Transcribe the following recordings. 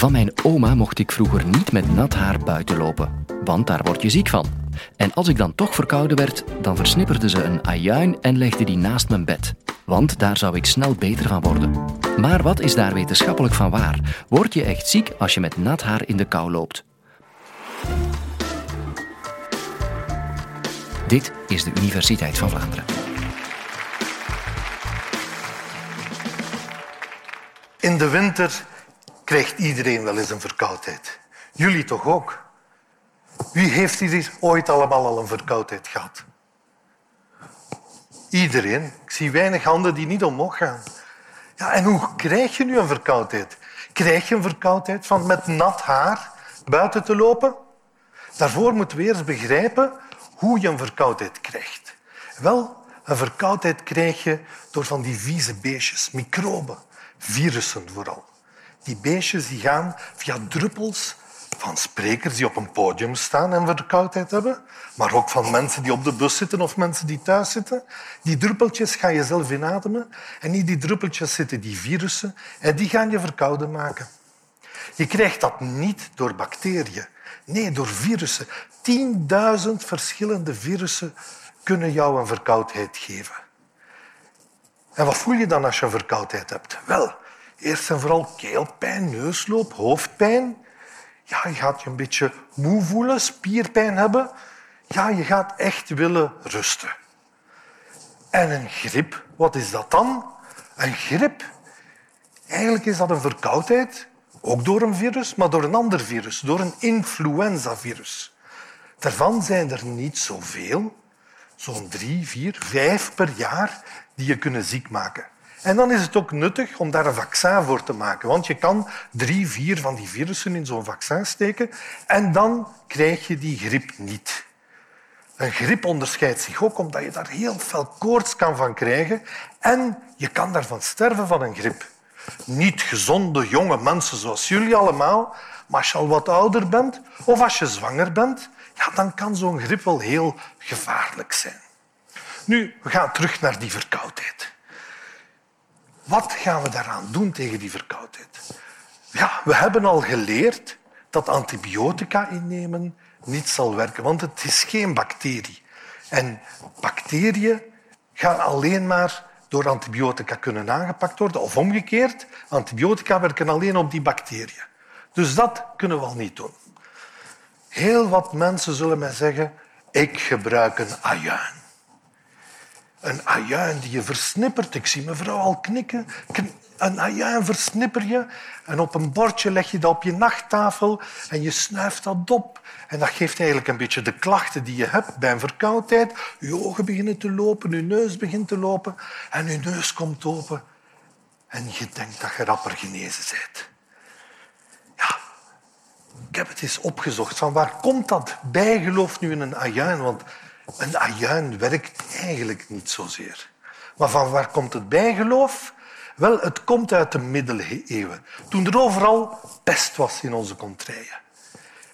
Van mijn oma mocht ik vroeger niet met nat haar buiten lopen, want daar word je ziek van. En als ik dan toch verkouden werd, dan versnipperde ze een ajuin en legde die naast mijn bed. Want daar zou ik snel beter van worden. Maar wat is daar wetenschappelijk van waar? Word je echt ziek als je met nat haar in de kou loopt? Dit is de Universiteit van Vlaanderen. In de winter krijgt iedereen wel eens een verkoudheid. Jullie toch ook? Wie heeft hier ooit allemaal al een verkoudheid gehad? Iedereen. Ik zie weinig handen die niet omhoog gaan. Ja, en hoe krijg je nu een verkoudheid? Krijg je een verkoudheid van met nat haar buiten te lopen? Daarvoor moeten we eerst begrijpen hoe je een verkoudheid krijgt. Wel, een verkoudheid krijg je door van die vieze beestjes, microben, virussen vooral. Die beestjes die gaan via druppels van sprekers die op een podium staan en verkoudheid hebben, maar ook van mensen die op de bus zitten of mensen die thuis zitten. Die druppeltjes ga je zelf inademen en in die druppeltjes zitten die virussen en die gaan je verkouden maken. Je krijgt dat niet door bacteriën, nee, door virussen. 10.000 verschillende virussen kunnen jou een verkoudheid geven. En wat voel je dan als je een verkoudheid hebt? Wel, eerst en vooral keelpijn, neusloop, hoofdpijn. Ja, je gaat je een beetje moe voelen, spierpijn hebben. Ja, je gaat echt willen rusten. En een griep, wat is dat dan? Een griep, eigenlijk is dat een verkoudheid, ook door een virus, maar door een ander virus, door een influenzavirus. Daarvan zijn er niet zoveel, zo'n drie, vier, vijf per jaar, die je kunnen ziek maken. En dan is het ook nuttig om daar een vaccin voor te maken. Want je kan drie, vier van die virussen in zo'n vaccin steken en dan krijg je die griep niet. Een griep onderscheidt zich ook omdat je daar heel veel koorts kan van krijgen en je kan daarvan sterven van een griep. Niet gezonde jonge mensen zoals jullie allemaal, maar als je al wat ouder bent of als je zwanger bent, ja, dan kan zo'n griep wel heel gevaarlijk zijn. Nu, we gaan terug naar die verkoudheid. Wat gaan we daaraan doen tegen die verkoudheid? Ja, we hebben al geleerd dat antibiotica innemen niet zal werken, want het is geen bacterie. En bacteriën gaan alleen maar door antibiotica kunnen aangepakt worden. Of omgekeerd, antibiotica werken alleen op die bacteriën. Dus dat kunnen we al niet doen. Heel wat mensen zullen mij zeggen, ik gebruik een ajuin. Een ajuin die je versnippert. Ik zie mevrouw al knikken. Een ajuin versnipper je en op een bordje leg je dat op je nachttafel en je snuift dat op. En dat geeft eigenlijk een beetje de klachten die je hebt bij een verkoudheid. Je ogen beginnen te lopen, je neus begint te lopen en je neus komt open. En je denkt dat je rapper genezen bent. Ja, ik heb het eens opgezocht. Van waar komt dat bijgeloof nu in een ajuin? Want een ajuin werkt eigenlijk niet zozeer. Maar van waar komt het bijgeloof? Wel, het komt uit de middeleeuwen, toen er overal pest was in onze contraien.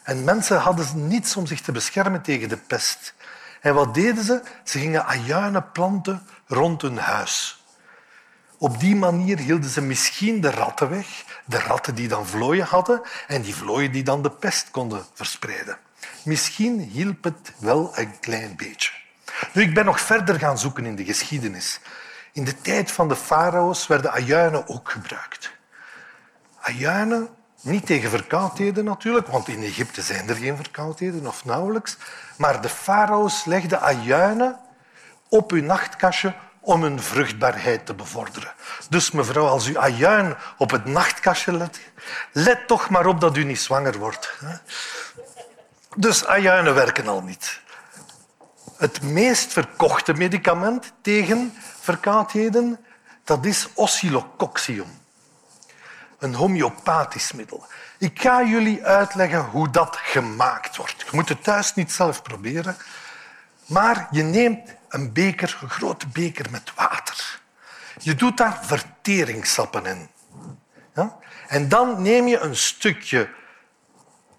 En mensen hadden niets om zich te beschermen tegen de pest. En wat deden ze? Ze gingen ajuinen planten rond hun huis. Op die manier hielden ze misschien de ratten weg, de ratten die dan vlooien hadden en die vlooien die dan de pest konden verspreiden. Misschien hielp het wel een klein beetje. Nu, ik ben nog verder gaan zoeken in de geschiedenis. In de tijd van de farao's werden ajuinen ook gebruikt. Ajuinen, niet tegen verkoudheden natuurlijk, want in Egypte zijn er geen verkoudheden of nauwelijks, maar de farao's legden ajuinen op hun nachtkastje om hun vruchtbaarheid te bevorderen. Dus mevrouw, als u ajuin op het nachtkastje let, let toch maar op dat u niet zwanger wordt. Dus ajuinen werken al niet. Het meest verkochte medicament tegen verkoudheden dat is oscillococcium. Een homeopathisch middel. Ik ga jullie uitleggen hoe dat gemaakt wordt. Je moet het thuis niet zelf proberen. Maar je neemt een beker, een grote beker met water. Je doet daar verteringssappen in. Ja? En dan neem je een stukje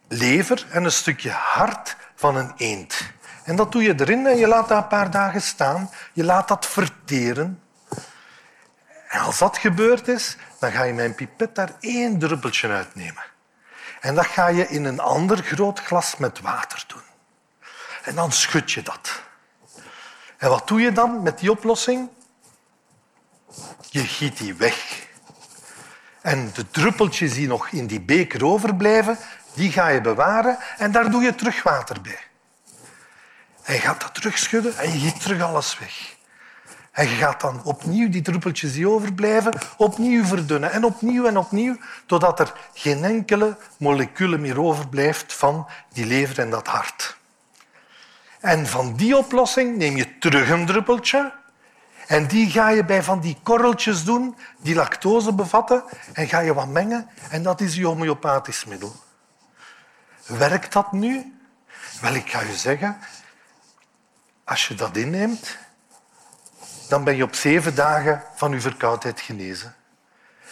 lever en een stukje hart van een eend. En dat doe je erin en je laat dat een paar dagen staan. Je laat dat verteren. En als dat gebeurd is, dan ga je met een pipet daar één druppeltje uitnemen. En dat ga je in een ander groot glas met water doen. En dan schud je dat. En wat doe je dan met die oplossing? Je giet die weg. En de druppeltjes die nog in die beker overblijven, die ga je bewaren en daar doe je terug water bij. En je gaat dat terugschudden en je giet terug alles weg. En je gaat dan opnieuw die druppeltjes die overblijven, opnieuw verdunnen. En opnieuw en opnieuw, totdat er geen enkele molecule meer overblijft van die lever en dat hart. En van die oplossing neem je terug een druppeltje en die ga je bij van die korreltjes doen die lactose bevatten en ga je wat mengen en dat is je homeopathisch middel. Werkt dat nu? Wel, ik ga je zeggen, als je dat inneemt, dan ben je op zeven dagen van je verkoudheid genezen.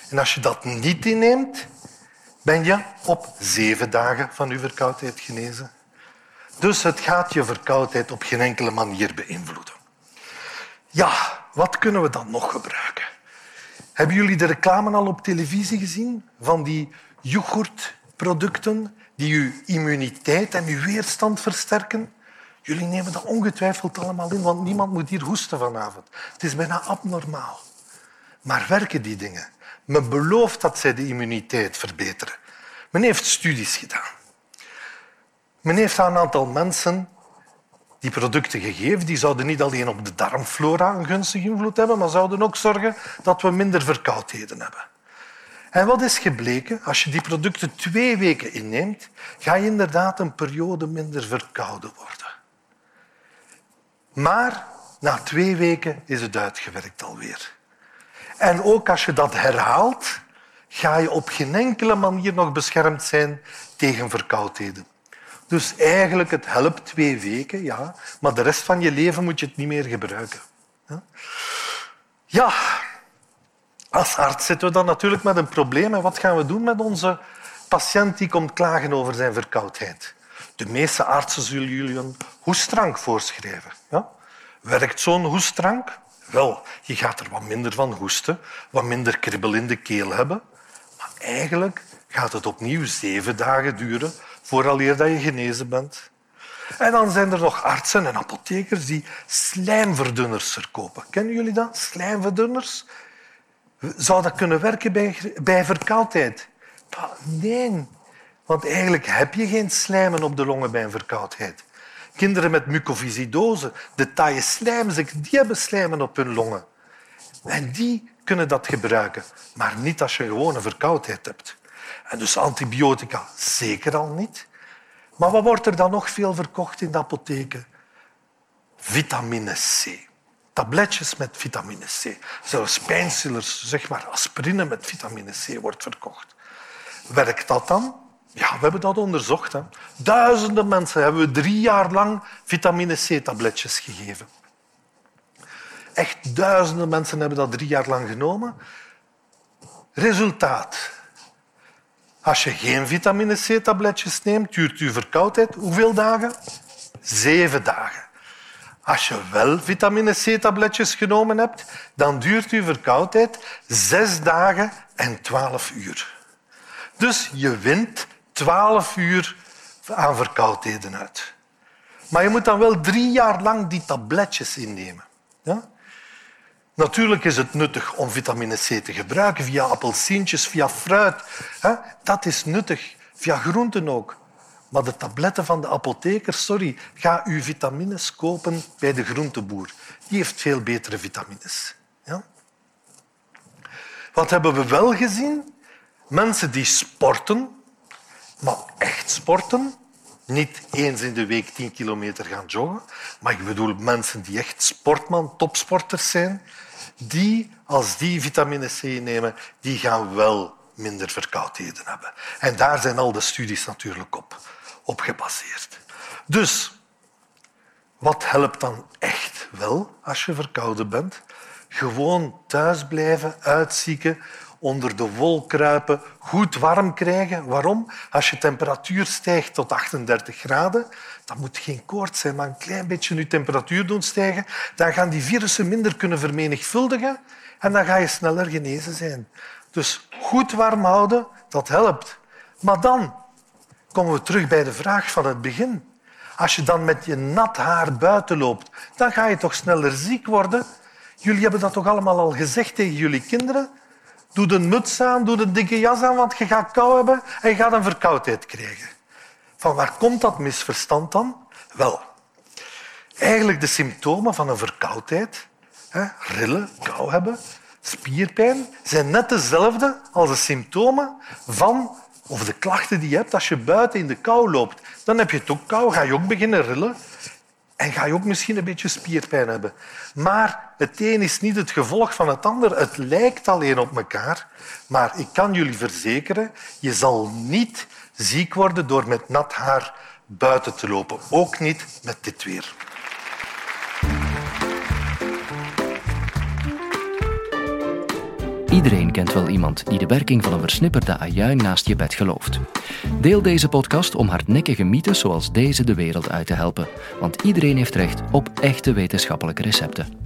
En als je dat niet inneemt, ben je op zeven dagen van je verkoudheid genezen. Dus het gaat je verkoudheid op geen enkele manier beïnvloeden. Ja, wat kunnen we dan nog gebruiken? Hebben jullie de reclame al op televisie gezien van die yoghurtproducten die uw immuniteit en uw weerstand versterken? Jullie nemen dat ongetwijfeld allemaal in, want niemand moet hier hoesten vanavond. Het is bijna abnormaal. Maar werken die dingen? Men belooft dat zij de immuniteit verbeteren. Men heeft studies gedaan. Men heeft aan een aantal mensen die producten gegeven. Die zouden niet alleen op de darmflora een gunstige invloed hebben, maar zouden ook zorgen dat we minder verkoudheden hebben. En wat is gebleken? Als je die producten twee weken inneemt, ga je inderdaad een periode minder verkouden worden. Maar na twee weken is het uitgewerkt alweer. En ook als je dat herhaalt, ga je op geen enkele manier nog beschermd zijn tegen verkoudheden. Dus eigenlijk, het helpt twee weken, ja, maar de rest van je leven moet je het niet meer gebruiken. Ja, als arts zitten we dan natuurlijk met een probleem. En wat gaan we doen met onze patiënt die komt klagen over zijn verkoudheid? De meeste artsen zullen jullie een hoestdrank voorschrijven. Ja? Werkt zo'n hoestdrank? Wel, je gaat er wat minder van hoesten, wat minder kribbel in de keel hebben. Maar eigenlijk gaat het opnieuw zeven dagen duren vooraleer dat je genezen bent. En dan zijn er nog artsen en apothekers die slijmverdunners verkopen. Kennen jullie dat? Slijmverdunners? Zou dat kunnen werken bij, bij verkoudheid? Nee, want eigenlijk heb je geen slijmen op de longen bij een verkoudheid. Kinderen met mucoviscidose, de taaie slijmziekte, die hebben slijmen op hun longen. En die kunnen dat gebruiken, maar niet als je gewoon een verkoudheid hebt. En dus antibiotica zeker al niet. Maar wat wordt er dan nog veel verkocht in de apotheken? Vitamine C. Tabletjes met vitamine C. Zelfs pijnstillers, zeg maar aspirine met vitamine C wordt verkocht. Werkt dat dan? Ja, we hebben dat onderzocht. Hè. Duizenden mensen hebben we drie jaar lang vitamine C-tabletjes gegeven. Echt duizenden mensen hebben dat drie jaar lang genomen. Resultaat. Als je geen vitamine C-tabletjes neemt, duurt je verkoudheid hoeveel dagen? Zeven dagen. Als je wel vitamine C-tabletjes genomen hebt, dan duurt je verkoudheid zes dagen en twaalf uur. Dus je wint twaalf uur aan verkoudheden uit. Maar je moet dan wel drie jaar lang die tabletjes innemen. Ja? Natuurlijk is het nuttig om vitamine C te gebruiken via appelsientjes, via fruit. Dat is nuttig, via groenten ook. Maar de tabletten van de apotheker, sorry, ga uw vitamines kopen bij de groenteboer. Die heeft veel betere vitamines. Ja? Wat hebben we wel gezien? Mensen die sporten, maar echt sporten, niet eens in de week tien kilometer gaan joggen, maar ik bedoel mensen die echt sportman, topsporters zijn, die, als die vitamine C nemen, die gaan wel minder verkoudheden hebben. En daar zijn al de studies natuurlijk op, op gebaseerd. Dus, wat helpt dan echt wel als je verkouden bent? Gewoon thuis blijven, uitzieken, onder de wol kruipen, goed warm krijgen. Waarom? Als je temperatuur stijgt tot 38 graden, dan moet geen koorts zijn, maar een klein beetje je temperatuur doen stijgen. Dan gaan die virussen minder kunnen vermenigvuldigen en dan ga je sneller genezen zijn. Dus goed warm houden, dat helpt. Maar dan, komen we terug bij de vraag van het begin. Als je dan met je nat haar buiten loopt, dan ga je toch sneller ziek worden. Jullie hebben dat toch allemaal al gezegd tegen jullie kinderen? Doe een muts aan, doe een dikke jas aan, want je gaat kou hebben en je gaat een verkoudheid krijgen. Van waar komt dat misverstand dan? Wel, eigenlijk de symptomen van een verkoudheid, hè, rillen, kou hebben, spierpijn, zijn net dezelfde als de symptomen van of de klachten die je hebt als je buiten in de kou loopt. Dan heb je het ook kou, ga je ook beginnen rillen en ga je ook misschien een beetje spierpijn hebben. Maar het een is niet het gevolg van het ander. Het lijkt alleen op elkaar. Maar ik kan jullie verzekeren, je zal niet ziek worden door met nat haar buiten te lopen. Ook niet met dit weer. Iedereen kent wel iemand die de werking van een versnipperde ajuin naast je bed gelooft. Deel deze podcast om hardnekkige mythes zoals deze de wereld uit te helpen. Want iedereen heeft recht op echte wetenschappelijke recepten.